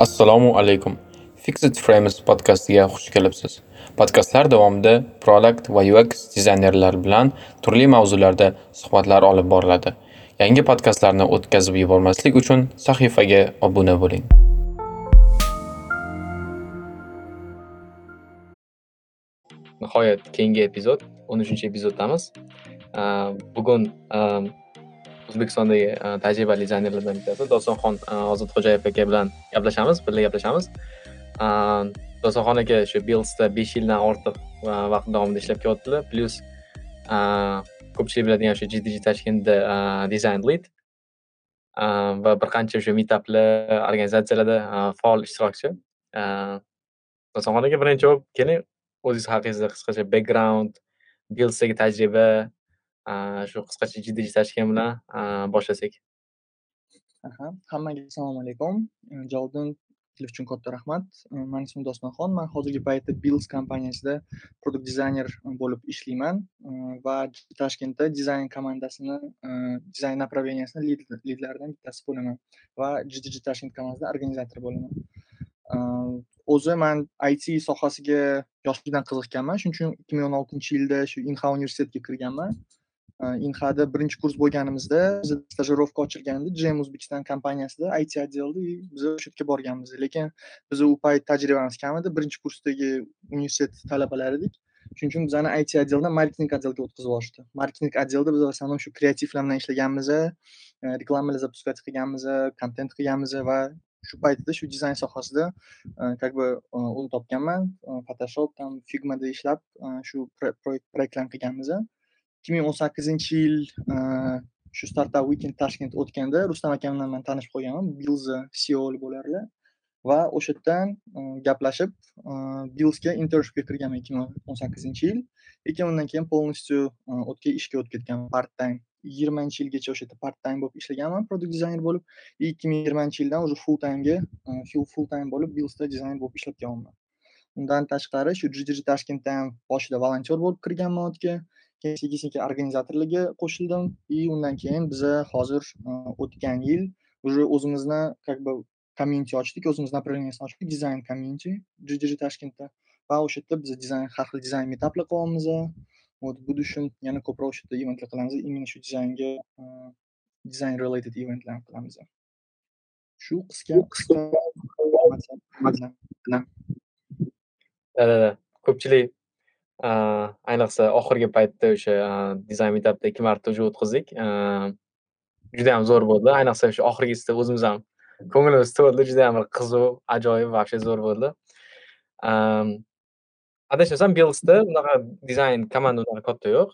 Assalomu alaykum. Fixed Frames podkastiga xush kelibsiz. Podkastlar davomida Product va UX dizaynerlar bilan turli mavzularda suhbatlar olib boriladi. Yangi podkastlarni o'tkazib yubormaslik uchun sahifaga obuna bo'ling. Nihoyat keyingi epizod, 13 epizoddamiz. Bugun O'zbekistondagi e, tajribali dizaynerlardan bittasi Dostonxon e, Ozodxo'jayev aka bilan gaplashamiz, birga gaplashamiz. E, Dostonxon aka shu Buildsda besh yildan ortiq vaqt davomida ishlab kelyaptilar. Plyus ko'pchilik biladigan shu GDG toshkentda dizayn lead va bir qancha o'sha meetuplar, organizatsiyalarda faol ishtirokchi. Dostonxon aka birinchi bo'lib keling o'zingiz haqingizda qisqacha background, Buildsdagi tajriba shu qisqacha jiddiy Tashkent bilan boshlasak. Aha, hammaga assalomu alaykum. javobdan taklif uchun katta rahmat. Mani ismim Dostonxon. Man hozirgi paytda bills kompaniyasida product dizayner bo'lib ishlayman va Toshkentda dizayn komandasini, dizayn направлениясini lidlaridan bittasi bo'laman va GDG Toshkent komandasida organizator bo'laman. O'zi man IT sohasiga yoshlikdan qiziqqanman. Shuning uchun 2016-yilda shu Inha universitetiga kirganman. Inhada birinchi kurs bo'lganimizda bizda stajirovka ochilgandi JM O'zbekiston kompaniyasida IT отделda biz o'sha yerga borganmiz. Lekin bizni u payt tajribamiz kam edi. Birinchi kursdagi universitet talabalar edik. Shuning uchun bizani IT отделdan marketing отделga o'tkazib yuborishdi. Marketing отделda biz в основном shu kreativlar bilan ishlaganmiz, reklamalar запускать qilganmiz, kontent qilganmiz va shu paytda shu dizayn sohasida как бы un topganman. Photoshop, там Figmada ishlab shu proyektlarni qilganmiz. 2018-yil e, shu Startup Weekend Tashkent o'tganda Rustam aka bilan man tanishib qolganman. bilza CEO bo'larlar va o'sha yerdan e, gaplashib e, bilsga internshipga kirganman 2018-yil. Lekin undan keyin полностью o'tga ishga o'tib ketganman part time. 20-yilgacha o'sha yerda part time bo'lib ishlaganman product dizayner bo'lib. 2020-yildan уже full time'ga full time bo'lib bilsda dizayner bo'lib ishlab kelyapman. Undan tashqari shu jiji Toshkentda ham boshida volontyor bo'lib kirganman o'tga. Keyin sekin organizatorlarga qo'shildim. И undan keyin biza hozir o'tgan yil уже o'zimizni как бы community ochdik o'zimizni направлениясini ochdik dizayn community GDG Toshkentda va o'sha yerda biz dizayn har xil dizayn meetuplar qilyapmiz. Вот в будущем yana ko'proq o'sha yerda eventlar qilamiz. Именно shu dizaynga dizayn related eventlar qilamiz. Shu qisqa qisqa da da ko'pchilik Э, ayniqsa oxirgi paytda o'sha э, dizayn meetupda ikki marta уже o'tkazdik. Э, judayam zo'r bo'ldi. Ayniqsa o'sha oxirgisida o'zimiz ham ko'nglimiz to'ldi. Judayam bir qiziq, ajoyib, вообще zo'r bo'ldi. Ehm, adashmasam Builds'da unaqa dizayn komanda unaqa katta yo'q.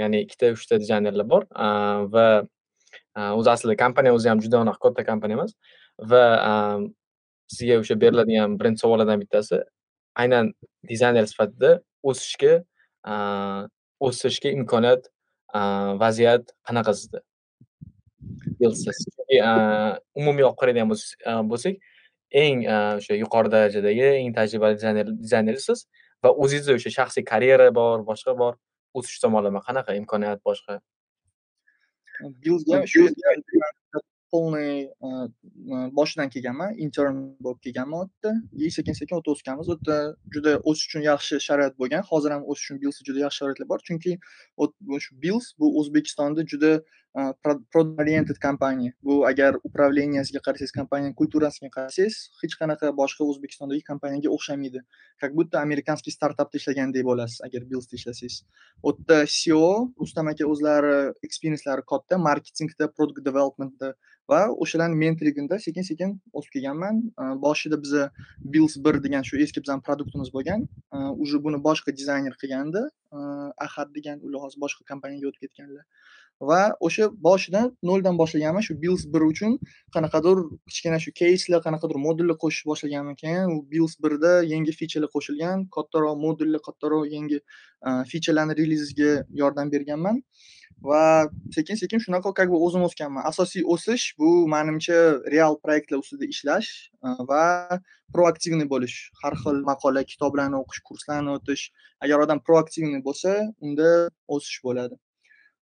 Ya'ni ikkita, uchta dizaynerlar bor va o'zi aslida kompaniya o'zi ham juda unaqa katta kompaniya emas va ehm, sizga o'sha beriladigan birinchi savollardan bittasi aynan dizayner sifatida o'sishga o'sishga imkoniyat vaziyat qanaqa sizda umumiy olib qaraydigan bo'lsak eng o'sha yuqori darajadagi eng tajribali dizayner dizaynersiz va o'zizni o'sha shaxsiy karyera bor boshqa bor o'sish tomonlama qanaqa imkoniyat boshqa полный boshidan kelganman intern bo'lib kelganman u yerda и sekin sekin u o'sganmiz u yerda juda o'sish uchun yaxshi sharoit bo'lgan hozir ham o'sish uchun bills juda yaxshi sharoitlar bor chunki shu bills bu o'zbekistonda juda product oriented kompaniya bu agar управлениясiga qarasangiz kompaniyani kulturasiga qarasangiz hech qanaqa boshqa o'zbekistondagi kompaniyaga o'xshamaydi как будто amerikanskiy startapda ishlagandek bo'lasiz agar bilsda ishlasangiz u yerda ceo rustam aka o'zlari experiencelari katta marketingda product developmentda va o'shalarni mentoringida sekin sekin o'sib kelganman boshida biza bills bir degan shu eski bizani produktimiz bo'lgan уже buni boshqa dizayner qilgandi ahad degan ular hozir boshqa kompaniyaga o'tib ketganlar va o'sha boshidan noldan boshlaganman shu bills bir uchun qanaqadir kichkina shu keyslar qanaqadir modullar qo'shish boshlaganman keyin u bills birda yangi fichalar qo'shilgan kattaroq modullar kattaroq yangi e, fichalarni relizga yordam berganman. Va sekin sekin shunaqa как бы o'zim o'sganman. Asosiy o'sish bu manimcha real proyektlar ustida ishlash e, va proaktivniy bo'lish. Har xil maqola kitoblarni o'qish kurslarni o'tish. Agar odam proaktivniy bo'lsa unda o'sish bo'ladi.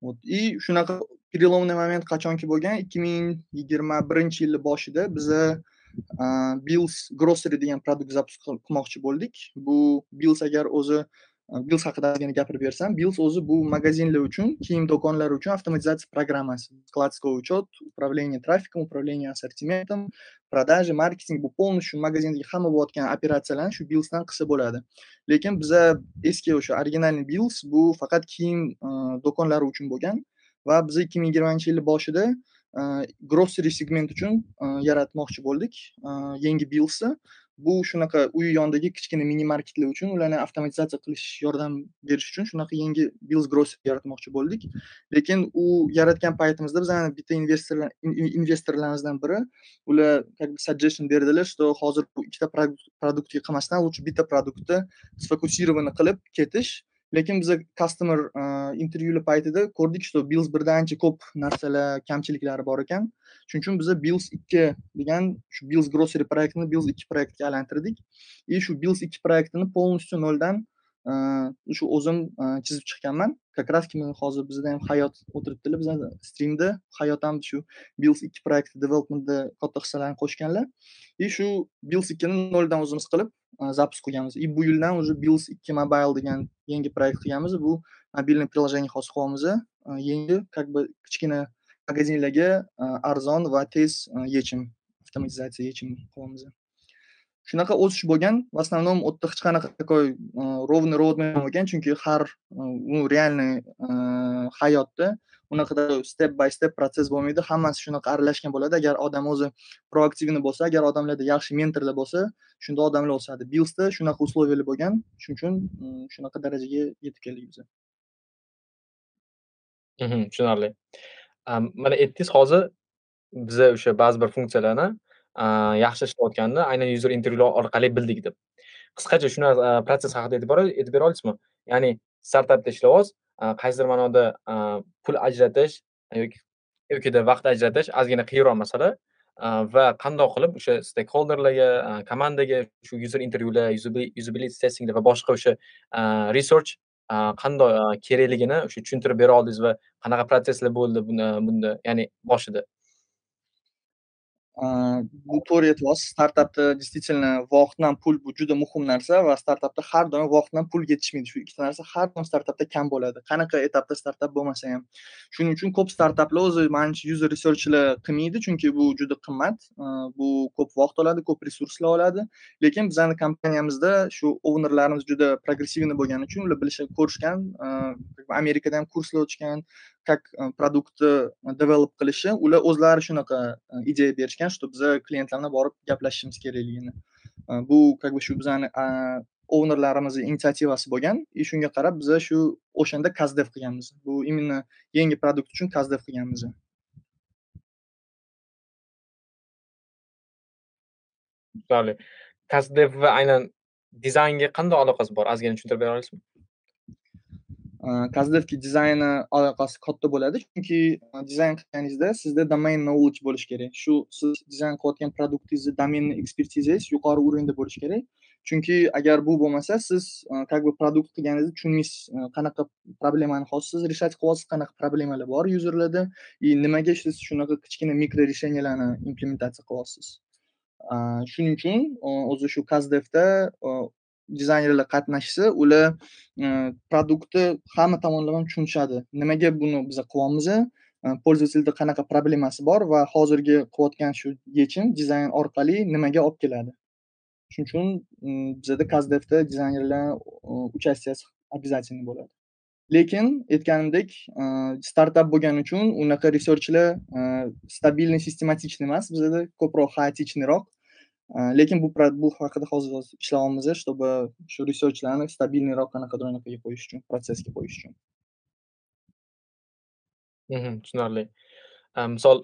Вот. И shunaqa переломный moment qachonki bo'lgan ikki ming yigirma birinchi yilni boshida biza Bills Grocery degan produkt zapusк qilmoqchi bo'ldik. Bu Bills agar o'zi Bills haqida ozgina gapirib bersam, Bills o'zi bu magazinlar uchun, kiyim do'konlari uchun avtomatizatsiya programmasi. Складской учет, управление трафиком, управление ассортиментом, продажи, marketing bu полностью magazindagi hamma bo'layotgan operatsiyalarni shu Billsdan qilsa bo'ladi. Lekin biza eski o'sha originalniy Bills bu faqat kiyim do'konlari uchun bo'lgan va biz 2020-yil boshida grocery segment uchun yaratmoqchi bo'ldik yangi Billsni. Bu shunaqa uy yonidagi kichkina mini marketlar uchun ularni avtomatizatsiya qilish yordam berish uchun shunaqa yangi Bills gross yaratmoqchi bo'ldik. Lekin u yaratgan paytimizda bizani bitta investorlar investorlarimizdan biri ular как бы suggestion berdilar, что hozir bu ikkita produktga qilmasdan лучше bitta produktni сфокусированный qilib ketish lekin biza customer e, intervyular paytida ko'rdik что Bills birda ancha ko'p narsalar kamchiliklari bor ekan. Shuning uchun biza Bills ikki degan shu Bills Grocery proyektini Bills ikki proyektga aylantirdik. И shu Bills ikki proyektini полностью noldan e, shu o'zim e, chizib chiqqanman. Как раз hozir bizda ham hayot o'tiribdilar. Biza streamda hayot ham shu Bills ikki proyekti developmentda katta hissalarini qo'shganlar. И shu Bills ikkini noldan o'zimiz qilib запуск qilganmiz и bu yildan уже Bills ikki mobile degan yangi proyekt qilganmiz bu mobilniy приложение hosil qilyapmiz yangi как бы kichkina magazinlarga arzon va tez yechim avtomatizatsiya yechim qilyapmiz shunaqa o'sish bo'lgan в основном u yerda hech qanaqa такой ровный roadmap bo'lmagan chunki har u реальный hayotda unaqada step by step protsess bo'lmaydi. Hammasi shunaqa aralashgan bo'ladi. Agar odam o'zi proaktivni bo'lsa agar odamlarda yaxshi mentorlar bo'lsa shunda odamlar o'sadi. Bilsda shunaqa условиялар bo'lgan. Shuning uchun mm, shunaqa darajaga yetib keldik biz. Mhm, tushunarli. Mana aytdingiz hozir biza o'sha ba'zi bir funksiyalarni yaxshi ishlayotganini aynan user intervyular orqali bildik deb. Qisqacha shuni protsess haqida aytib aytib bera olasizmi? Ya'ni startapda ishlayapsiz, Э, qaysidir ma'noda э, pul ajratish e, yoki yokida vaqt ajratish ozgina qiyinroq masala э, va qandoq qilib o'sha stakeholderlarga, e, komandaga shu user intervyular, usability testinglar va boshqa o'sha e, research qandoq kerakligini o'sha tushuntirib bera oldingiz va qanaqa protsesslar bo'ldi bunda, ya'ni boshida? Bu to'g'ri aytyapsiz startapda действительно vaqtdan pul bu juda muhim narsa va startapda har doim vaqtdan pul yetishmaydi. Shu ikkita narsa har doim startapda kam bo'ladi. Qanaqa etapda startap bo'lmasa ham. Shuning uchun ko'p startaplar o'zi manimcha user researchlar qilmaydi chunki bu juda qimmat. Bu ko'p vaqt oladi ko'p resurslar oladi. Lekin bizani kompaniyamizda shu ownerlarimiz juda progressivniy bo'lgani uchun ular bilishib ko'rishgan amerikada ham kurslar o'tishgan как produktni develop qilishi ular o'zlari shunaqa ideya berishgan что biza klientlar bilan borib gaplashishimiz kerakligini bu как бы shu bizani ownerlarimizni inisiativasi bo'lgan и shunga qarab biza shu o'shanda kazdev qilganmiz bu именно yangi produkt uchun kazdev qilganmiz tushunarli kazdev va aynan dizaynga qanday aloqasi bor ozgina tushuntirib bera olasizmi kazdevki dizayni aloqasi katta bo'ladi chunki dizayn qilganingizda sizda domain knowledge bo'lishi kerak shu siz dizayn qilayotgan produktingizni domenni ekspertizangiz yuqori уровеньda bo'lishi kerak chunki agar bu bo'lmasa siz как бы produkt qilganingizni tushunmaysiz qanaqa problemani hozir siz решать qilyapsiz qanaqa problemalar bor yuzerlarda и nimaga siz shunaqa kichkina mikro решениялarni implementatsiya qilyapsiz shuning uchun o'zi shu kazdevda dizaynerlar qatnashsa ular e, produktni hamma tomonlama tushunishadi. Nimaga buni biza qilyapmiz пользовательda qanaqa problemasi bor va hozirgi qilayotgan shu yechim dizayn orqali nimaga olib keladi? Shuning uchun e, bizada kazdevda dizaynerlar e, участияsi обязательный bo'ladi. Lekin aytganimdek startap bo'lgani uchun unaqa researchlar stabilniy sistematichniy emas bizada ko'proq хаотичныйroq lekin bu bu haqida hozir ishlayapmiz чтобы shu researchlarni stabilniyroq qanaqadir anaqaga qo'yish uchun protsessga qo'yish uchun tushunarli. Misol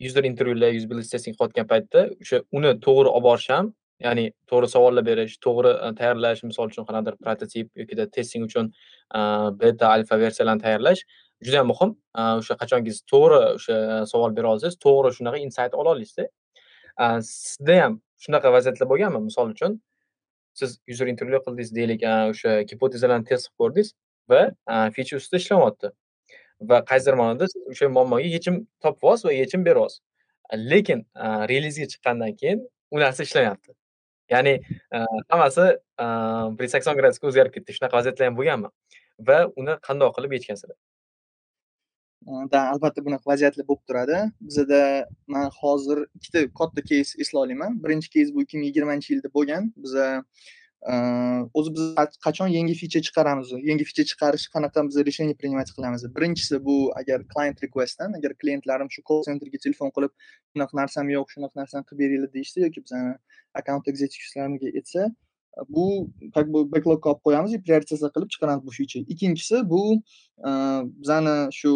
user intervyular usability testing qilayotgan paytda o'sha uni to'g'ri olib borish ham ya'ni to'g'ri savollar berish to'g'ri tayyorlash misol uchun qanaqadir prototip yokida testing uchun beta alfa versiyalarni tayyorlash juda yam muhim o'sha qachonki siz to'g'ri o'sha savol bera olsangiz to'g'ri shunaqa insayt ola olasizda sizda ham shunaqa vaziyatlar bo'lganmi misol uchun siz user intervyu qildingiz deylik o'sha gipotezalarni test qilib ko'rdingiz va feature ustida ishlamayapti va qaysidir ma'noda siz o'sha muammoga yechim topyapsiz va yechim beryapsiz lekin relizga chiqqandan keyin u narsa ishlamayapti. Ya'ni, hammasi bir yuz sakson gradusga o'zgarib ketdi. Shunaqa vaziyatlar ham bo'lganmi? Va uni qandoq qilib yechgansizlar? Э, da, albatta bunaqa vaziyatlar bo'lib turadi. Bizada man hozir ikkita katta keys esla olaman. Birinchi keys bu 2020-yilda bo'lgan. Biza e, o'zi biz qachon yangi ficha chiqaramiz, yangi ficha chiqarish qanaqa biz решение принимать qilamiz. Birinchisi bu agar client requestdan, agar klientlarim shu call centerga telefon qilib, shunaqa narsam yo'q, shunaqa narsani qilib beringlar" deyishsa yoki bizani account executiveslarga aytsa, bu как бы backlogga olib qo'yamiz и prioritizatsiya qilib chiqaramiz bu feature. Ikkinchisi bu e, bizani shu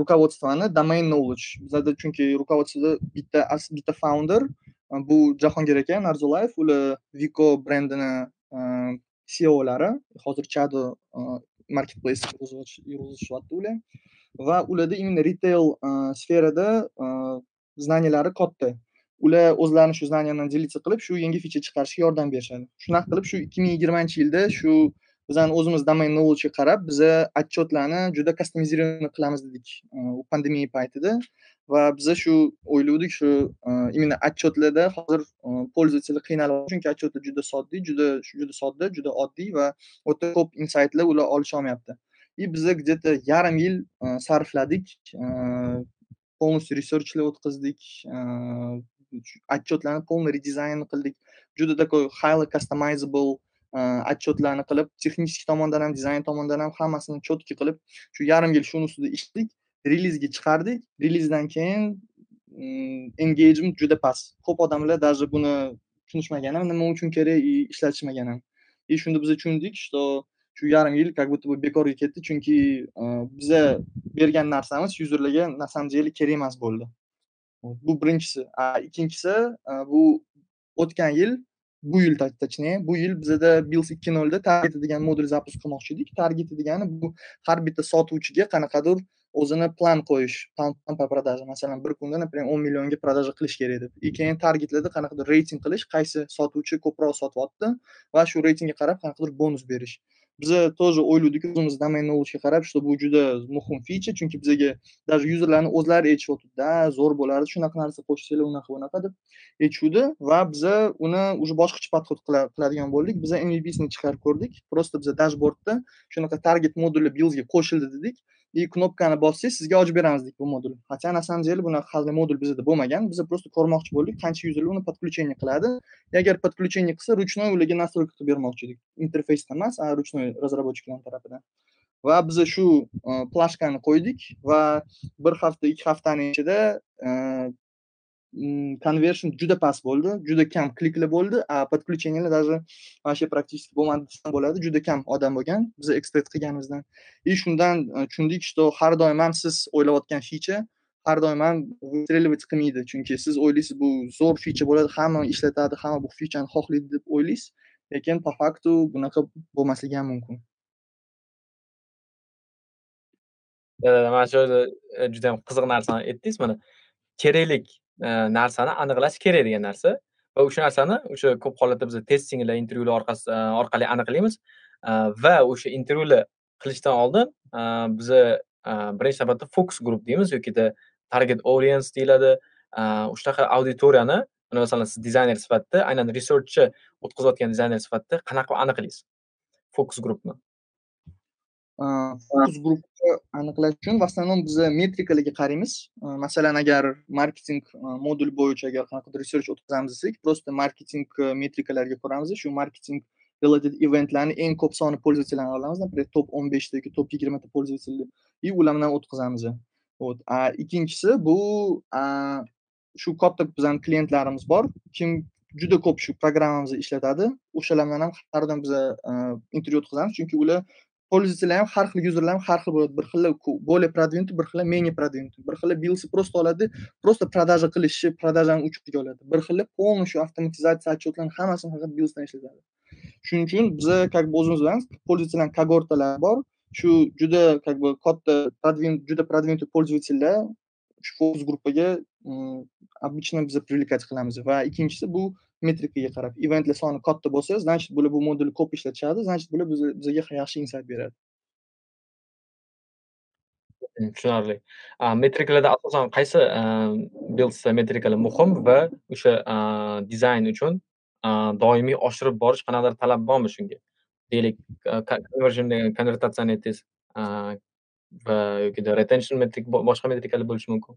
rukovodstvoni domain knowledge. Bizada chunki rukovodstvida bitta bitta founder bu Jahongir aka Narzulayev, ular Vico brendini CEOlari. Hozir Chado marketplace yurgizishyapti ular. Va ularda именно retail sferada znaniyalari katta. Ular o'zlarini shu znaniyalarni делиться qilib, shu yangi ficha chiqarishga yordam berishadi. Shunaqa qilib, shu 2020-yilda shu bizani o'zimiz domain knowledge'ga qarab, biza отчетlarni juda customizированный qilamiz dedik э, u pandemiya paytida. va biza shu o'ylavdik shu э, именно отчетlarda hozir э, пользователь qiynalib chunki отчетlar juda soddiy juda juda sodda juda oddiy va o'ta ko'p insaytlar ular olisholmayapti и biza где то yarim yil sarfladik полностью researchlar o'tkazdik отчетlarni полный redesign qildik juda такой highly customizable отчетlarni qilib texnik tomondan ham dizayn tomondan ham hammasini четкий qilib shu yarim yil shuni ustida ishladik relizga chiqardik. Relizdan keyin engagement juda past. Ko'p odamlar даже buni tushunishmagan ham nima uchun kerak и ishlatishmagan ham. И shunda biz tushundik что shu yarim yil как будто бы bekorga ketdi chunki biza bergan narsamiz yuzerlarga на самом деле kerak emas bo'ldi. Bu birinchisi. Ikkinchisi bu o'tgan yil bu yil точнее bu yil bizada bills ikki nolda target degan modul запуск qilmoqchi edik. Target degani bu har bitta sotuvchiga qanaqadir o'zini plan qo'yish plan по продаже masalan bir kunda например o'n millionga продажа qilish kerak deb. И keyin targetlarda qanaqadir reyting qilish qaysi sotuvchi ko'proq sotyapti va shu reytingga qarab qanaqadir bonus berish. Biza тоже o'yladik o'zimiz domain olishga qarab что bu juda muhim feature chunki bizaga даже yuzerlarni o'zlari aytishyotganda zo'r bo'lardi shunaqa narsa qo'shsanglar unaqa bunaqa deb aytishuvdi va biza uni уже boshqacha подход qiladigan bo'ldik. Biza mvpsini chiqarib ko'rdik. Просто biza dashbordda shunaqa target moduli billsga qo'shildi dedik. И knopkani bossangiz sizga ochib beramiz bu modul. Хотя на самом деле bunaqa hali modul bizda bo'lmagan. Biz просто ko'rmoqchi bo'ldik qancha yuzerlar uni подключение qiladi. Agar подключение qilsa ruchной ularga настройка qilib bermoqchi edik. Interfeysdan emas a ruchной разработчикlar tarafidan va biza shu э, plashkani qo'ydik va bir hafta ikki haftani ichida э, conversion juda past bo'ldi juda kam kliklar bo'ldi a подключениялар даже вообще практически bo'lmadi desam bo'ladi juda kam odam bo'lgan biz expect qilganimizdan. И shundan э, tushundik что har doim ham siz o'ylayotgan ficha har doim ham выстреливать qilmaydi chunki siz o'ylaysiz bu zo'r ficha bo'ladi hamma ishlatadi hamma bu fichani xohlaydi deb o'ylaysiz lekin по факту bunaqa bo'lmasligi ham mumkin. Э, mana shu juda yam qiziq narsani aytdingiz mana. Keraklik narsani aniqlash kerak degan narsa. Va o'sha narsani o'sha ko'p holatda biz testinglar intervyular orqali aniqlaymiz. Va o'sha intervyular qilishdan oldin biza birinchi navbatda fokus grup deymiz yokida target audience deyiladi. Shunaqa auditoriyani masalan siz dizayner sifatida aynan researchni o'tkazayotgan dizayner sifatida qanaqa qilib aniqlaysiz? Fokus grupni fokus guruhni aniqlash uchun в основном biz metrikalarga qaraymiz. Masalan agar marketing modul bo'yicha agar qanaqadir research o'tkazamiz desak просто marketing metrikalarga ko'ramiz shu marketing related eventlarni eng ko'p soni пользовательlarni olamiz например top o'n beshta yoki top yigirmata пользователь и ular bilan o'tkazamiz вот. Ikkinchisi bu shu katta bizani klientlarimiz bor. Kim juda ko'p shu programmamizni ishlatadi o'shalar bilan ham har doim biza intervyu o'tkazamiz. Chunki ular pользовательlar ham har xil yuzerlar ham har xil bo'ladi. Bir xili более продвинутый bir xili менее продвинутый bir xili billsi просто oladi просто продажа qilishni продажani uchiga oladi. Bir xili полностью avtomatizatsiya отчетlarni hammasini faqat bilsdan ishlatadi. Shuning uchun biza как бы o'zimiz bilamiz пользовательlarni когорталari bor. Shu juda как бы katta juda продвинутый пользовательlar shu fokus gruppaga mm, обычно biza привлекать qilamiz va ikkinchisi bu metrikaga qarab eventlar soni katta bo'lsa значит bular bu modulni ko'p ishlatishadi значит bular bizga yaxshi insayt beradi tushunarli. Metrikalarda asosan qaysi, buildsda metrikalar muhim va o'sha, dizayn uchun, doimiy oshirib borish qanaqadir talab bormi shunga? Deylik, konvertatsiyani aytdingiz, va yokida retention metrik bo boshqa metrikalar bo'lishi mumkin.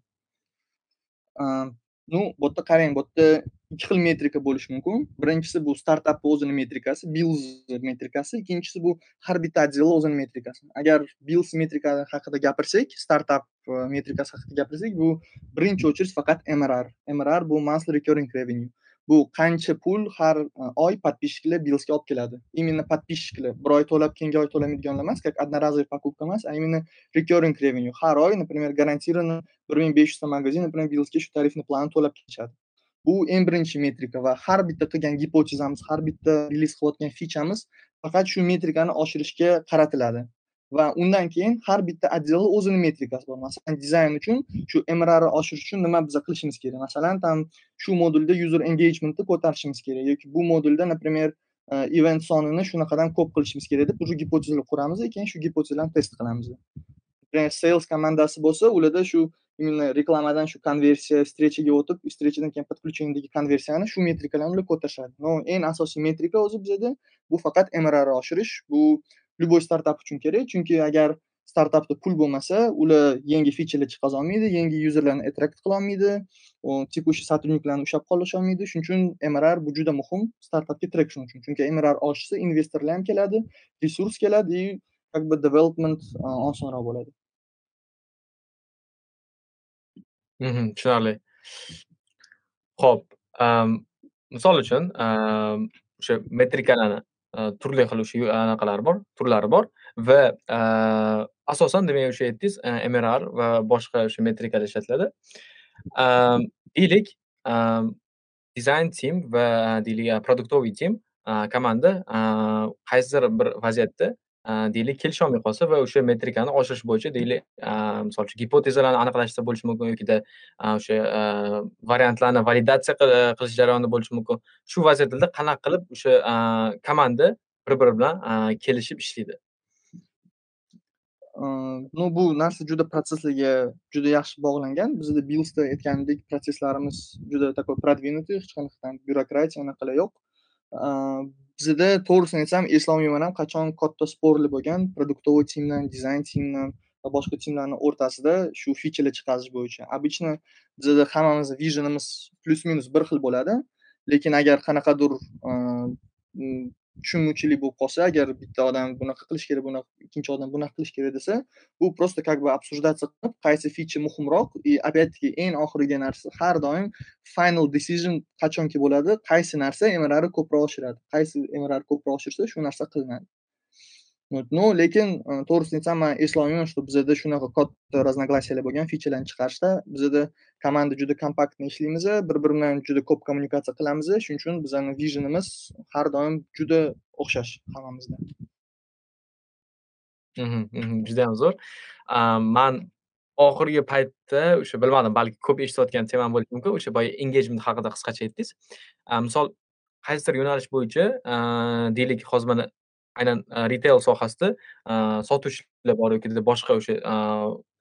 Ну, bu yerda qarang, bu yerda ikki xil metrika bo'lishi mumkin. Birinchisi bu startapni o'zini metrikasi, Bills metrikasi, ikkinchisi bu har bitta отделni o'zini metrikasi. Agar Bills metrikasi haqida gapirsak, startap e, metrikasi haqida gapirsak, bu birinchi o'chirish faqat MRR. MRR bu monthly recurring revenue. Bu qancha pul har e, oy подписчикlar Billsga olib keladi. Именно подписчикlar. Bir oy to'lab, keyingi oy to'lamaydiganlar emas, как одноразовый покупка emas, а именно recurring revenue. Har oy, например, гарантированно 1500 yuzta magazin, например, Billsga shu tarifni planni to'lab ketishadi. Bu eng birinchi metrika va har bitta qilgan gipotezamiz, har bitta reliz qilayotgan fichamiz faqat shu metrikani oshirishga qaratiladi. va undan keyin har bitta отделni o'zini metrikasi bor. Masalan, dizayn uchun shu mrni oshirish uchun nima biza qilishimiz kerak? Masalan, там shu modulda user engagementni ko'tarishimiz kerak yoki bu modulda, например, e, event sonini shunaqadan ko'p qilishimiz kerak deb уже gipotezalar quramiz, keyin shu gipotezalarni test qilamiz. Например, sales komandasi bo'lsa, ularda shu именно reklamadan shu konversiya, встречаga o'tib, встречаdan keyin подключениедagi konversiyani shu metrikalar bilan ko'tarishadi. Но eng asosiy metrika o'zi bizada bu faqat MRR oshirish. Bu любой startap uchun kerak. Chunki agar startapda pul bo'lmasa, ular yangi fichalar chiqaza olmaydi, yangi yuzerlarni attract qila olmaydi, tekushi сотрудникlarni ushlab qolisha olmaydi. Shuning uchun MRR bu juda muhim startapga traction uchun. Chunki MRR oshsa, investorlar ham keladi, resurs keladi и как бы development osonroq bo'ladi. Mhm, tushunarli. Xo'p, misol uchun, o'sha metrikalarni turli xil o'sha anaqalari bor, turlari bor va asosan demak o'sha aytdingiz, MRR va boshqa o'sha metrikalar ishlatiladi. Deylik, dizayn tim va deylik produktoviy tim komanda qaysidir bir vaziyatda Э, deylik kelisholmay qolsa va o'sha metrikani oshirish bo'yicha deylik, e, misol uchun gipotezalarni aniqlashda bo'lishi mumkin yokida e, o'sha e, variantlarni validatsiya qilish jarayonida bo'lishi mumkin. Shu vaziyatlarda qanaqa qilib o'sha komanda bir-biri bilan kelishib ishlaydi? Ну, bu narsa juda protsesslarga juda yaxshi bog'langan. Bizda Billsda aytganimdek, protsesslarimiz juda такой продвинутый, hech qanaqadan byurokratiya anaqalar yo'q. Bizada to'g'risini aytsam eslolmayman ham qachon katta sporli bo'lgan? Produktovoy timdan dizayn timdan va boshqa timlarni o'rtasida shu fichalar chiqarish bo'yicha. Обычно bizada hammamizni visionimiz plyus minus bir xil bo'ladi. Lekin agar qanaqadir tushunmovchilik bo'lib qolsa agar bitta odam bunaqa qilish kerak bunaqa ikkinchi odam bunaqa qilish kerak desa bu просто как бы обсуждаться qilib qaysi fichi muhimroq и опять таки eng oxirgi narsa har doim final decision qachonki bo'ladi qaysi narsa mrr ko'proq oshiradi qaysi mrr ko'proq oshirsa shu narsa qilinadi. Ну lekin to'g'risini aytsam man eslolmayman что bizada shunaqa katta разногласиялар bo'lgan fichalarni chiqarishda bizada komanda juda kompaktni ishlaymiz bir biri bilan juda ko'p kommunikatsiya qilamiz shuning uchun bizani visionimiz har doim juda o'xshash hammamizda judayam zo'r man oxirgi paytda o'sha bilmadim balki ko'p eshitayotgan temam bo'lishi mumkin. O'sha boya engagement haqida qisqacha aytdingiz. Misol qaysidir yo'nalish bo'yicha э, deylik hozir mana aynan e, retail sohasida e, sotuvchilar bor yoki boshqa o'sha e,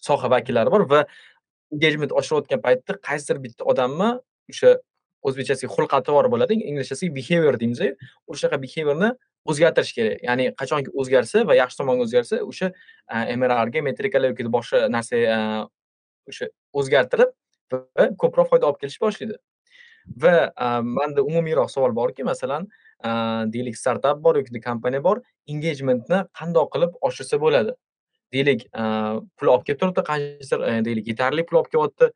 soha vakillari bor va engagement oshirayotgan paytda qaysidir bitta odamni o'sha o'zbekchasiga xulq atvor bo'ladi inglizchasiga behavior deymiz o'shaqa behaviorni o'zgartirish kerak. Ya'ni qachonki o'zgarsa va yaxshi tomonga o'zgarsa o'sha mrrga metrikalar yoki boshqa narsa o'sha o'zgartirib va ko'proq foyda olib kelishni boshlaydi va manda umumiyroq savol borki masalan deylik startap bor yoki kompaniya bor engagementni qandoq qilib oshirsa bo'ladi? Deylik pul olib kelib turibdi qanchadir e, deylik yetarli pul olib kelyapti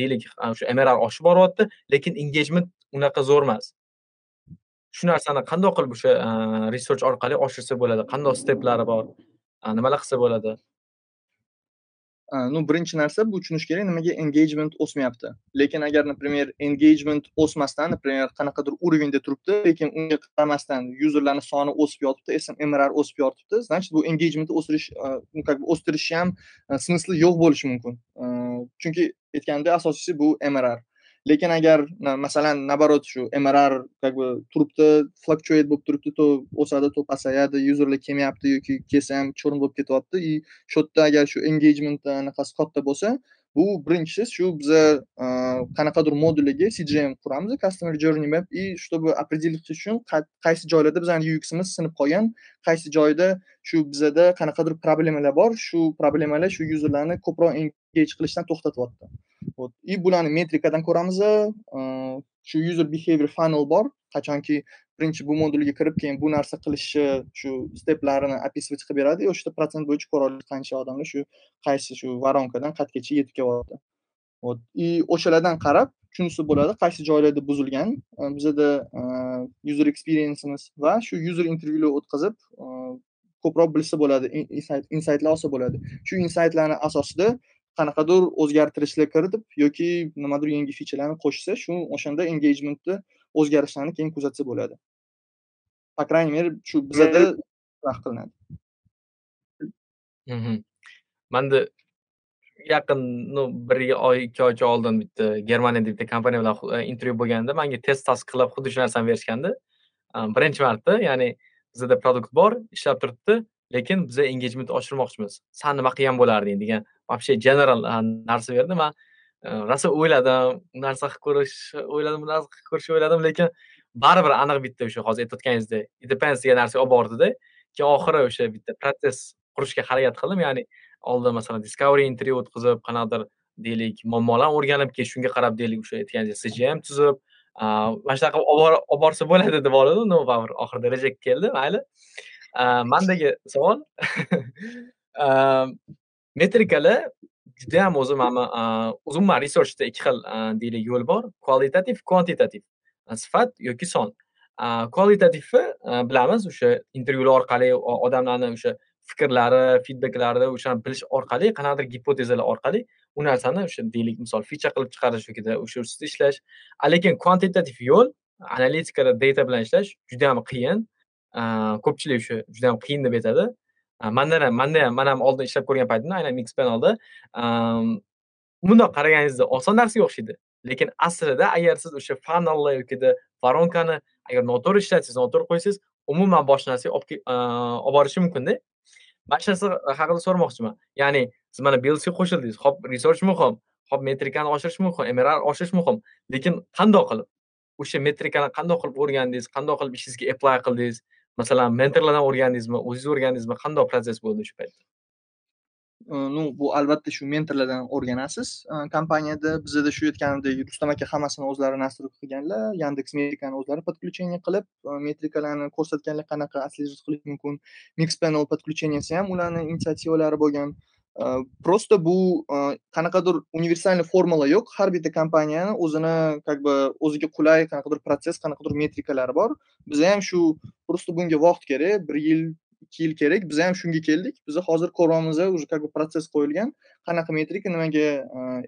deylik o'sha mrr oshib boryapti lekin engagement unaqa zo'r emas. Shu narsani qandoq qilib o'sha research orqali oshirsa bo'ladi? Qandoq steplari bor? Nimalar qilsa bo'ladi? Ну birinchi narsa bu tushunish kerak nimaga engagement o'smayapti lekin agar например engagement o'smasdan например qanaqadir уровеньda turibdi lekin unga qaramasdan yuzerlarni soni o'sib yotibdi mrr o'sib yotibdi значит bu engagementni o'sirish как бы o'stirishni ham смыслi yo'q bo'lishi mumkin chunki aytganimdek asosiysi bu mrr lekin agar masalan наоборот shu mrr как бы turibdi fluctuate bo'lib turibdi то o'sadi то pasayadi userlar kelmayapti yoki kelsa ham cho'rin bo'lib ketyapti и shu yerda agar shu engagement anaqasi katta bo'lsa bu birinchisi shu biza qanaqadir moduliga cgm quramiz customer journey map и чтобы определить uchun qaysi joylarda bizani uximiz sinib qolgan qaysi joyda shu bizada qanaqadir problemalar bor shu problemalar shu yuzerlarni ko'proq engage qilishdan to'xtatyapti. Вот. И bularni metrikadan ko'ramiz shu user behavior funnel bor qachonki birinchi bu modulga kirib keyin bu narsa qilishi shu steplarini описывать qilib beradi и o'sha protsent bo'yicha ko'ra oladi qancha odamlar shu qaysi shu воронкадан qayergacha yetib kelyapti вот. И o'shalardan qarab tushunsa bo'ladi qaysi joylarda buzilgan bizada user experienceimiz va shu user intervyular o'tkazib ko'proq bilsa bo'ladi insaytlar olsa bo'ladi shu insaytlarni asosida qanaqadir o'zgartirishlar kiritib yoki nimadir yangi fichalarni qo'shsa shu o'shanda engagementni o'zgarishlarni keyin kuzatsa bo'ladi. По крайней мере shu bizada qilinadi. Manda yaqin ну bir oy ikki oycha oldin bitta germaniyada bitta kompaniya bilan intervyu bo'lganda manga test task qilib xuddi shu narsani berishgandi. Birinchi marta ya'ni bizada produkt bor ishlab turibdi lekin biza engagement oshirmoqchimiz. San nima qilgan bo'larding degan вообще general narsa berdi man rosa o'yladim u narsa qilib ko'rish o'yladim bu narsa qilib ko'rish o'yladim lekin baribir aniq bitta o'sha hozir aytayotganingizdek it degan narsaga olib bordida keyin oxiri o'sha bitta protsess qurishga harakat qildim ya'ni oldin masalan discovery intervyu o'tkazib qanaqadir deylik muammolarni o'rganib keyin shunga qarab deylik o'sha aytganingizdek cgm tuzib mana shunaqa qilib olib borsa bo'ladi deb oldim но baribir oxirida reject keldi mayli mandagi savol metrikalar judayam o'zi mana umuman researchda ikki xil deylik yo'l bor. Kvalitativ kvantitativ sifat yoki son. Kvalitativni bilamiz o'sha intervyular orqali odamlarni o'sha fikrlari feedbacklari o'shani bilish orqali qanaqadir gipotezalar orqali u narsani o'sha deylik misol ficha qilib chiqarish yokida o'sha ustida ishlash. Lekin kvantitativ yo'l analitikada data bilan ishlash juda yam qiyin ko'pchilik o'sha juda yam qiyin deb aytadi. Manda ham manda ham man ham oldin ishlab ko'rgan paytimda aynan mix panelda bundoq qaraganingizda oson narsaga o'xshaydi. Lekin aslida agar siz o'sha funnelni yokida voronkani agar noto'g'ri ishlatsangiz noto'g'ri qo'ysangiz umuman boshqa narsaga olib borishi mumkinda mana shu narsa haqida so'ramoqchiman. Ya'ni siz mana belsga qo'shildingiz. Hop research muhim hop metrikani oshirish muhim mrr oshirish muhim. Lekin qandoq qilib o'sha metrikani qandoq qilib o'rgandingiz qandoq qilib ishingizga apply qildingiz? Masalan mentorlardan o'rgandingizmi o'zingiz o'rgandingizmi qandoq protsess bo'ldi o'sha paytda? Ну bu albatta shu mentorlardan o'rganasiz. Kompaniyada bizada shu aytganimdek rustam aka hammasini o'zlari nastroy qilganlar yandeks metrikani o'zlari подключение qilib metrikalarni ko'rsatganlar qanaqa отслеживать qilish mumkin mix panel подключенияsi ham ularni inisiativalari bo'lgan. Просто bu qanaqadir universalniy formula yo'q har bitta kompaniyani o'zini как бы o'ziga qulay qanaqadir protsess qanaqadir metrikalari bor biza ham shu просто bunga vaqt kerak bir yil ikki yil kerak biza ham shunga keldik biza hozir ko'ryapmiz уже как бы protsess qo'yilgan qanaqa metrika nimaga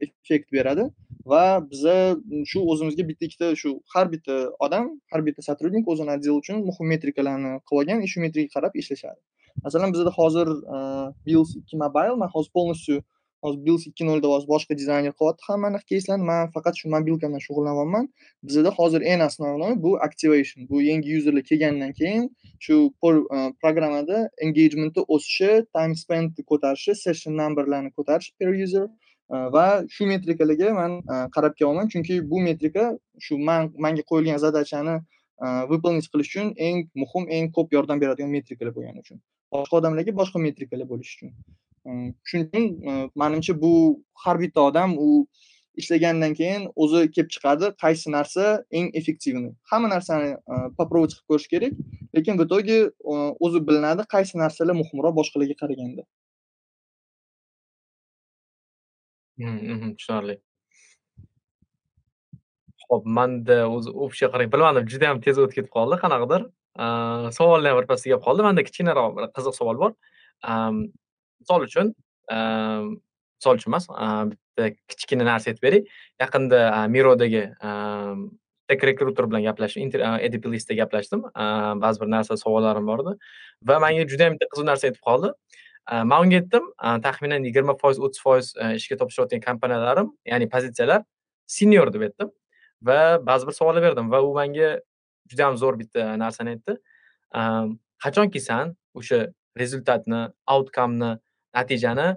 effekt beradi va biza shu o'zimizga bitta ikkita shu har bitta odam har bitta сотрудник o'zini отдел uchun muhim metrikalarni qilib olgan и shu metrikaga qarab ishlashadi masalan bizada hozir e, bills ikki mobile man hozir полностью hozir bills ikki nolda hozir boshqa dizayner qilyapti. Hammani keyslarni man faqat shu mobilka bilan shug'ullanyapman bizada hozir eng основной bu activation bu yangi yuzerlar kelgandan keyin shu e, programmada engagementni o'sishi time spentni ko'tarishi session numberlarni ko'tarish per user e, va shu metrikalarga man qarab kelyapman. Chunki bu metrika shu man manga qo'yilgan zadachani выполнить qilish uchun eng muhim eng ko'p yordam beradigan metrikalar bo'lgani uchun. Boshqa odamlarga boshqa metrikalar bo'lishi uchun. Ehm, Shuning uchun e, manimcha bu har bitta odam u ishlagandan keyin o'zi kelib chiqadi qaysi narsa eng effektivniy hamma narsani e, попробовать qilib ko'rish kerak lekin в итоге e, o'zi bilinadi qaysi narsalar muhimroq boshqalarga qaraganda. Hmm, mhm, tushunarli. Ho'p manda o'zi общий qarang bilmadim juda yam tez o'tib ketib qoldi qanaqadir. Savollar bir birpasda kelib qoldi. Manda kichkinaroq bir qiziq savol bor. Misol uchun misol uchun emas bitta kichkina narsa aytib beray. Yaqinda mirodagi tech rekruter bilan gaplashdim edplsda gaplashdim. Ba'zi bir narsa savollarim bor edi va manga juda ham bitta qiziq narsa aytib qoldi. Man unga aytdim taxminan yigirma foiz o'ttiz foiz ishga topshirayotgan kompaniyalarim ya'ni pozitsiyalar senior deb aytdim. Va ba'zi bir savollar berdim va u menga judayam zo'r bitta narsani aytdi. Qachonki san o'sha rezultatni, outcome'ni, natijani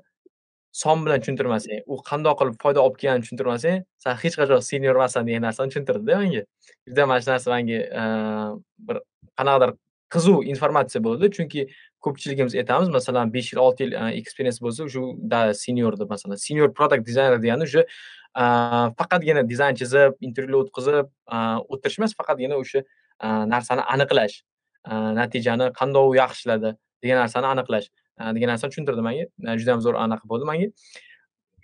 son bilan tushuntirmasang, u qandoq qilib foyda olib kelganini tushuntirmasang, san hech qachon senior emassan degan narsani tushuntirdida menga. Juda mana shu narsa menga bir qanaqadir qiziq informatsiya bo'ldi. Chunki ko'pchiligimiz aytamiz, masalan, 5 yil, 6 yil e, experience bo'lsa, da senior deb masalan. Senior product designer degani o'sha faqatgina dizayn chizib, intervyu o'tkazib o'tirish emas, faqatgina o'sha Э, narsani aniqlash, э, natijani qandoq u yaxshiladi degan narsani aniqlash э, degan narsani tushuntirdi menga. Juda ham zo'r anaqa bo'ldi menga.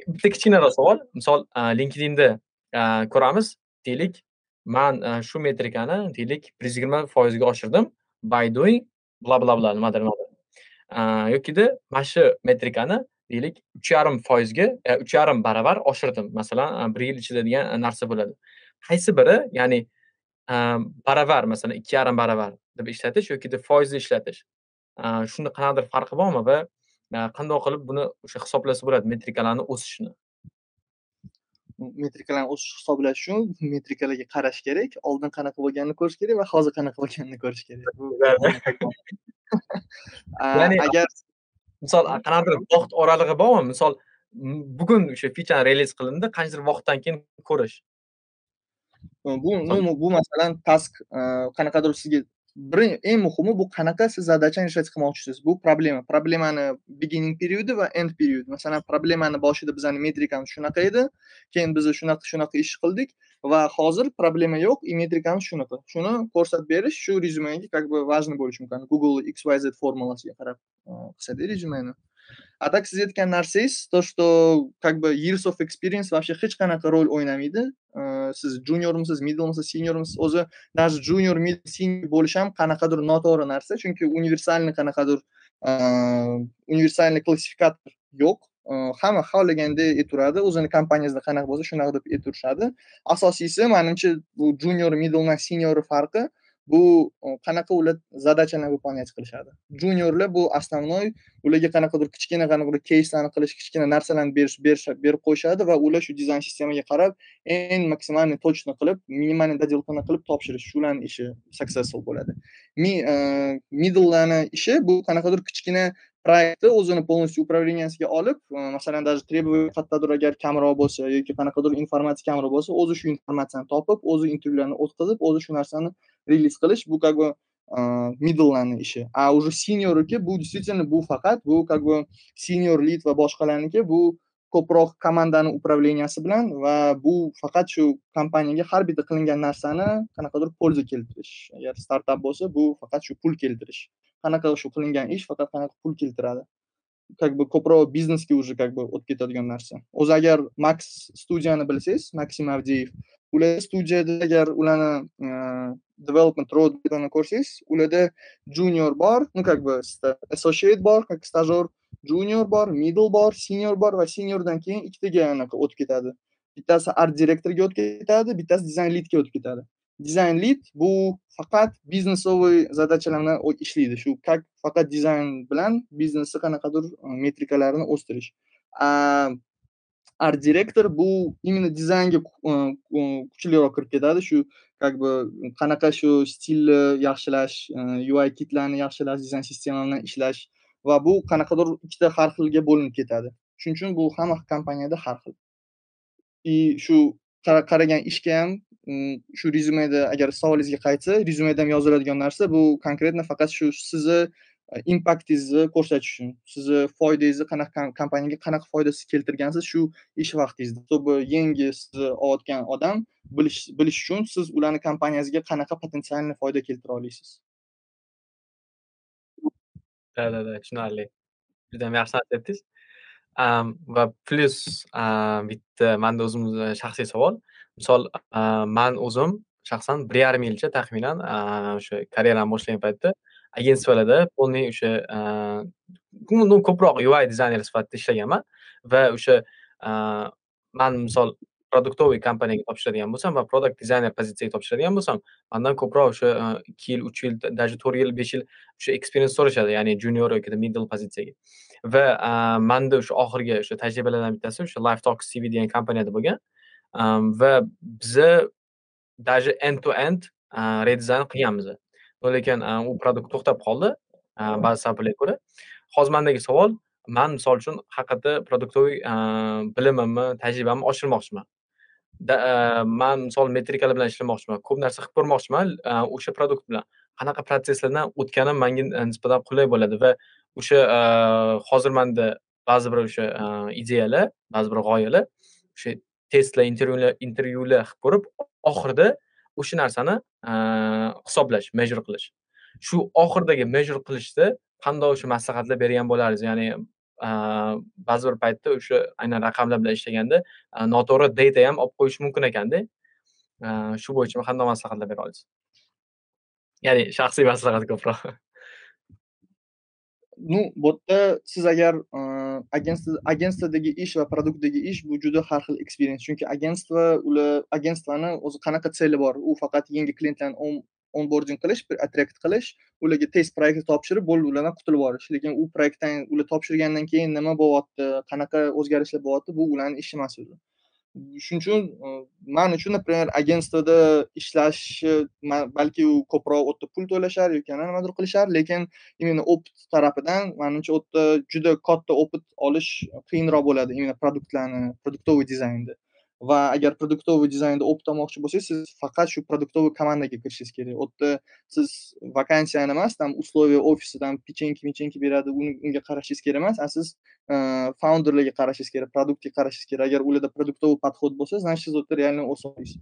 Bitta kichkinaroq savol. Misol e, LinkedInda e, ko'ramiz, deylik, man e, shu metrikani deylik 120% ga oshirdim. by doing bla bla bla nimadir nimadir yokida mana shu metrikani deylik uch yarim foizga uch yarim baravar oshirdim masalan bir yil ichida degan narsa bo'ladi qaysi biri ya'ni baravar masalan ikki yarim baravar deb ishlatish yokida foizli ishlatish. Shunda qanaqadir farqi bormi va qandoq qilib buni o'sha hisoblasa bo'ladi metrikalarni o'sishini? Metrikalarni o'sish hisoblash uchun metrikalarga qarash kerak oldin qanaqa bo'lganini ko'rish kerak va hozir qanaqa bo'lganini ko'rish kerak. Ya'ni agar misol qanaqadir vaqt oralig'i bormi? Misol bugun o'sha fichani reliz qilindi qanchadir vaqtdan keyin ko'rish bu bu masalan task qanaqadir sizga bir eng muhimi bu qanaqa siz zadachani ishlab chiqmoqchisiz bu problema problemani beginning periodi va end period masalan problemani boshida bizani metrikamiz shunaqa edi keyin biz shunaqa shunaqa ish qildik va hozir problema yo'q и metrikamiz shunaqa shuni ko'rsatib berish shu rezyumega как бы важный bo'lishi mumkin google xyz formulasiga qarab qilsada rezyumeni а так siz aytgan narsangiz то что как бы years of experience вообще hech qanaqa rol o'ynamaydi siz juniormisiz middlemisiz seniormisiz o'zi даже junior mid senior bo'lish ham qanaqadir noto'g'ri narsa chunki universalniy qanaqadir universalniy klassifikator yo'q hamma xohlaganday aytaveradi o'zini kompaniyasida qanaqa bo'lsa shunaqa deb aytaverishadi asosiysi manimcha bu junior middledan senior farqi bu e, qanaqa ular zadachalarni выполнять qilishadi. Juniorlar bu основной ularga qanaqadir kichkina qanaqadir keyslarni qilish kichkina narsalarni berish berib qo'yishadi va ular shu dizayn sistemaga qarab eng maksimalniy точно qilib minimalniy доделканы qilib topshirish. Shularni ishi successful bo'ladi. E, middlelarni ishi bu qanaqadir kichkina proyektni o'zini полностью управлениясiga olib e, masalan даже требование qayerdadir agar kamroq bo'lsa yoki qanaqadir informatsiya kamroq bo'lsa o'zi shu informatsiyani topib o'zi intervyularni o'tkazib o'zi shu narsani release qilish bu как бы e, middlelarni ishi. A уже seniorniki bu действительно bu faqat bu как бы senior lead va boshqalarniki bu ko'proq komandani управленияsi bilan va bu faqat shu kompaniyaga har bitta qilingan narsani qanaqadir польза keltirish. Agar startap bo'lsa bu faqat shu pul keltirish. Qanaqa shu qilingan ish faqat qanaqa pul keltiradi как бы ko'proq biznesga уже как бы o'tib ketadigan narsa o'zi agar max studiyani bilsangiz maksim avdiyev ular studiyada agar ularni development roadmapini ko'rsangiz ularda junior bor ну как бы associate bor как stajyor junior bor middle bor senior bor va seniordan keyin ikkitaga anaqa o'tib ketadi bittasi art direktorga o'tib ketadi bittasi dizayn leadga o'tib ketadi dizayn lead bu faqat biznesoviy zadachalarni ishlaydi shu как faqat dizayn bilan biznesni qanaqadir metrikalarini o'stirish art direktor bu именно dizaynga kuchliroq kirib ketadi shu как бы qanaqa shu stilni yaxshilash ui kitlarni yaxshilash dizayn sistema bilan ishlash va bu qanaqadir ikkita har xilga bo'linib ketadi shuning uchun bu hamma kompaniyada har xil и shu qaragan ishga ham mm, shu rezyumeda agar savolingizga qaytsa rezyumeda ham yoziladigan narsa bu konkretно faqat shu sizni e, impaktingizni ko'rsatish uchun sizni foydangizni qanaqa kompaniyaga qanaqa foydasiz keltirgansiz shu ish vaqtingizda чтобы yangi sizni olayotgan odam bilish bilish uchun siz ularni kompaniyangizga qanaqa potensialniy foyda keltira olasiz да да да tushunarli. Judayam yaxshi narsa aytdingiz. Va plyus bitta manda o'zimni shaxsiy savol misol man o'zim shaxsan bir yarim yilcha taxminan o'sha karyeramni boshlagan paytda agentstvalarda полный o'sha ну ko'proq ui dizayner sifatida ishlaganman va o'sha man misol produktoviy kompaniyaga topshiradigan bo'lsam va product dizayner pozitsiyaga topshiradigan bo'lsam mandan ko'proq o'sha ikki yil uch yil даже to'rt yil besh yil o'sha experience so'rashadi ya'ni junior yoki middle pozitsiyaga va manda o'sha oxirgi o'sha tajribalardan bittasi o'sha life talk cv degan kompaniyada bo'lgan va biza даже end to end redizayn qilganmiz. Lekin u produkt to'xtab qoldi ba'zi sabablarga ko'ra. Hozir mendagi savol, man misol uchun haqiqatda produktoviy bilimimni, tajribamni oshirmoqchiman. man misol metrikalar bilan ishlamoqchiman. Ko'p narsa qilib ko'rmoqchiman o'sha produkt bilan. Qanaqa protsesslardan o'tganim menga nisbatan qulay bo'ladi va o'sha e, hozir menda ba'zi bir o'sha e, ideyalar, ba'zi bir g'oyalar o'sha testlar, intervyular intervyular qilib ko'rib, oxirida o'sha narsani e, hisoblash, measure qilish. Shu oxiridagi measure qilishda qanday o'sha maslahatlar bergan bo'lardingiz? Ya'ni ba'zi bir paytda o'sha aynan raqamlar bilan ishlaganda noto'g'ri data ham olib qo'yish mumkin ekanda. Shu bo'yicha qanday maslahatlar bera olasiz? Ya'ni shaxsiy maslahat ko'proq. Ну, bu yerda э, siz agar э, agentstvodagi ish va produktdagi ish bu juda har xil eksperiens Chunki agentstvo ular agentstvani o'zi qanaqa tseli bor? U faqat yangi klientlarni onboarding qilish, attrakt qilish, ularga test proyektni topshirib, bo'ldi ulardan qutulib yuborish Lekin u proyektdan ular topshirgandan keyin nima bo'lyapti, qanaqa o'zgarishlar bo'lyapti, bu ularni ishi emas o'zi. Shuning uchun e, man uchun например agentствоda ishlash balki u ko'proq u yerda pul to'lashar yoki nimadir qilishar, lekin именно opit tarafidan manimcha u yerda juda katta opit olish qiyinroq bo'ladi именно produktlarni, produktovый dizaynda. Va agar produktoviy dizaynda opit olmoqchi bo'lsangiz, siz faqat shu produktoviy komandaga kirishingiz kerak. U yerda siz vakansiyani emas, там условия ofisidan pechenki mechenki beradi, unga qarashingiz kerak emas, a siz э, founderlarga qarashingiz kerak, produktga qarashingiz kerak. Agar ularda produktoviy подход bo'lsa, значит siz u yerda реально o'smaysiz.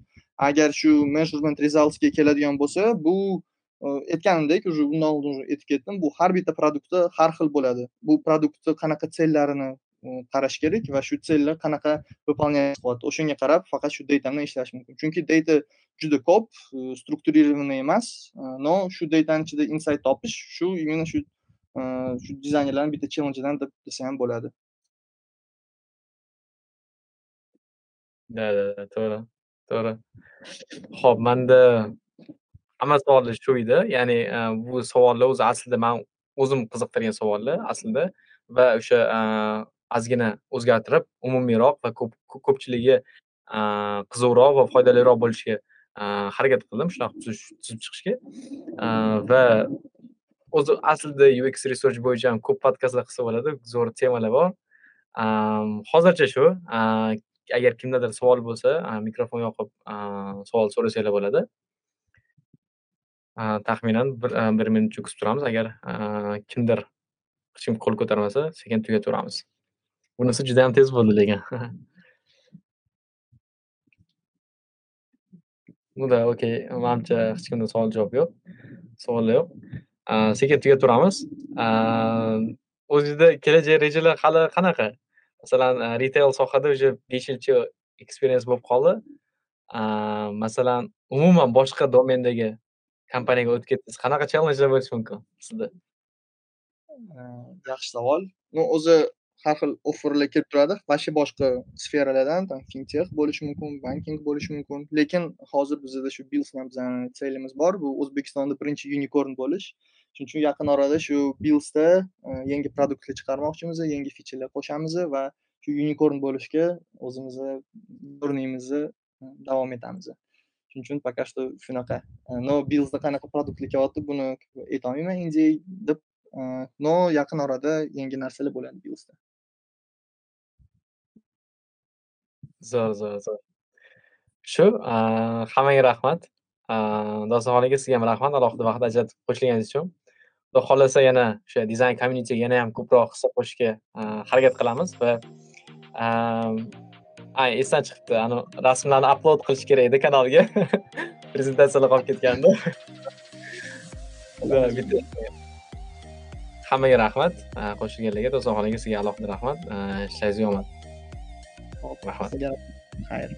Agar shu measurement resultsga keladigan bo'lsa, bu э, aytganimdek уже undan oldin aytib ketdim, bu har bitta produktda har xil bo'ladi. Bu produktni qanaqa sellarini qarash kerak va shu sellar qanaqa выполнять qilyapti. O'shanga qarab faqat shu data bilan ishlash mumkin. Chunki data juda ko'p, e, strukturированный emas, e, но shu datani ichida insight topish shu именно shu e, shu dizaynerlarni bitta challenge'idan deb desa ham bo'ladi. Da, da, to'g'ri, to'g'ri. Xo'p, menda hamma savollar shu edi. Ya'ni bu savollar o'zi aslida men o'zim qiziqtirgan savollar aslida va o'sha ozgina o'zgartirib, umumiyroq va ko'p ko'pchiligi qiziqroq va foydaliroq bo'lishiga harakat qildim shunaqa tuzib chiqishga. Va o'zi aslida UX research bo'yicha ham ko'p podkastlar qilsa bo'ladi, zo'r temalar bor. Hozircha shu. Agar kimdadir savol bo'lsa, mikrofon yoqib savol so'rasanglar bo'ladi. Taxminan bir bir minutcha kutib turamiz. Agar kimdir hech kim qo'l ko'tarmasa, sekin tugataveramiz. Bunisi juda ham tez bo'ldi lekin. Bunda okey, menimcha hech kimda savol javob yo'q. Savollar yo'q. Sekin turamiz. O'zingizda kelajak rejalar hali qanaqa? Masalan, retail sohada уже 5 yilcha experience bo'lib qoldi. Masalan, umuman boshqa domendagi kompaniyaga o'tib ketdingiz. qanaqa challengelar bo'lishi mumkin sizda? Yaxshi savol. Ну, o'zi har xil offerlar kelib turadi. Вообще boshqa sferalardan, там fintech bo'lishi mumkin, banking bo'lishi mumkin. Lekin hozir bizda shu Bills bilan bizani selimiz bor. Bu O'zbekistonda birinchi unicorn bo'lish. Shuning uchun yaqin orada shu Billsda e, yangi produktlar chiqarmoqchimiz, yangi fichalar qo'shamiz va shu unicorn bo'lishga o'zimizni journeyimizni e, davom etamiz. Shuning uchun пока что shunaqa. E, no Billsda qanaqa produktlar kelyapti, buni aytolmayman indie deb. No yaqin orada yangi narsalar bo'ladi Billsda. Zo'r, zo'r, zo'r. Shu, hammaga rahmat. Dostonxonaga sizga ham rahmat alohida vaqt ajratib qo'shilganingiz uchun. Xudo xohlasa yana o'sha dizayn communityga yana ham ko'proq hissa qo'shishga harakat qilamiz va ay esdan chiqibdi. Ani rasmlarni upload qilish kerak edi kanalga. Prezentatsiyalar qolib ketgandi. Hammaga rahmat. Qo'shilganlarga, Dostonxonaga sizga alohida rahmat. Ishlaringiz omad. Hop, Rahmat. sizga xayr.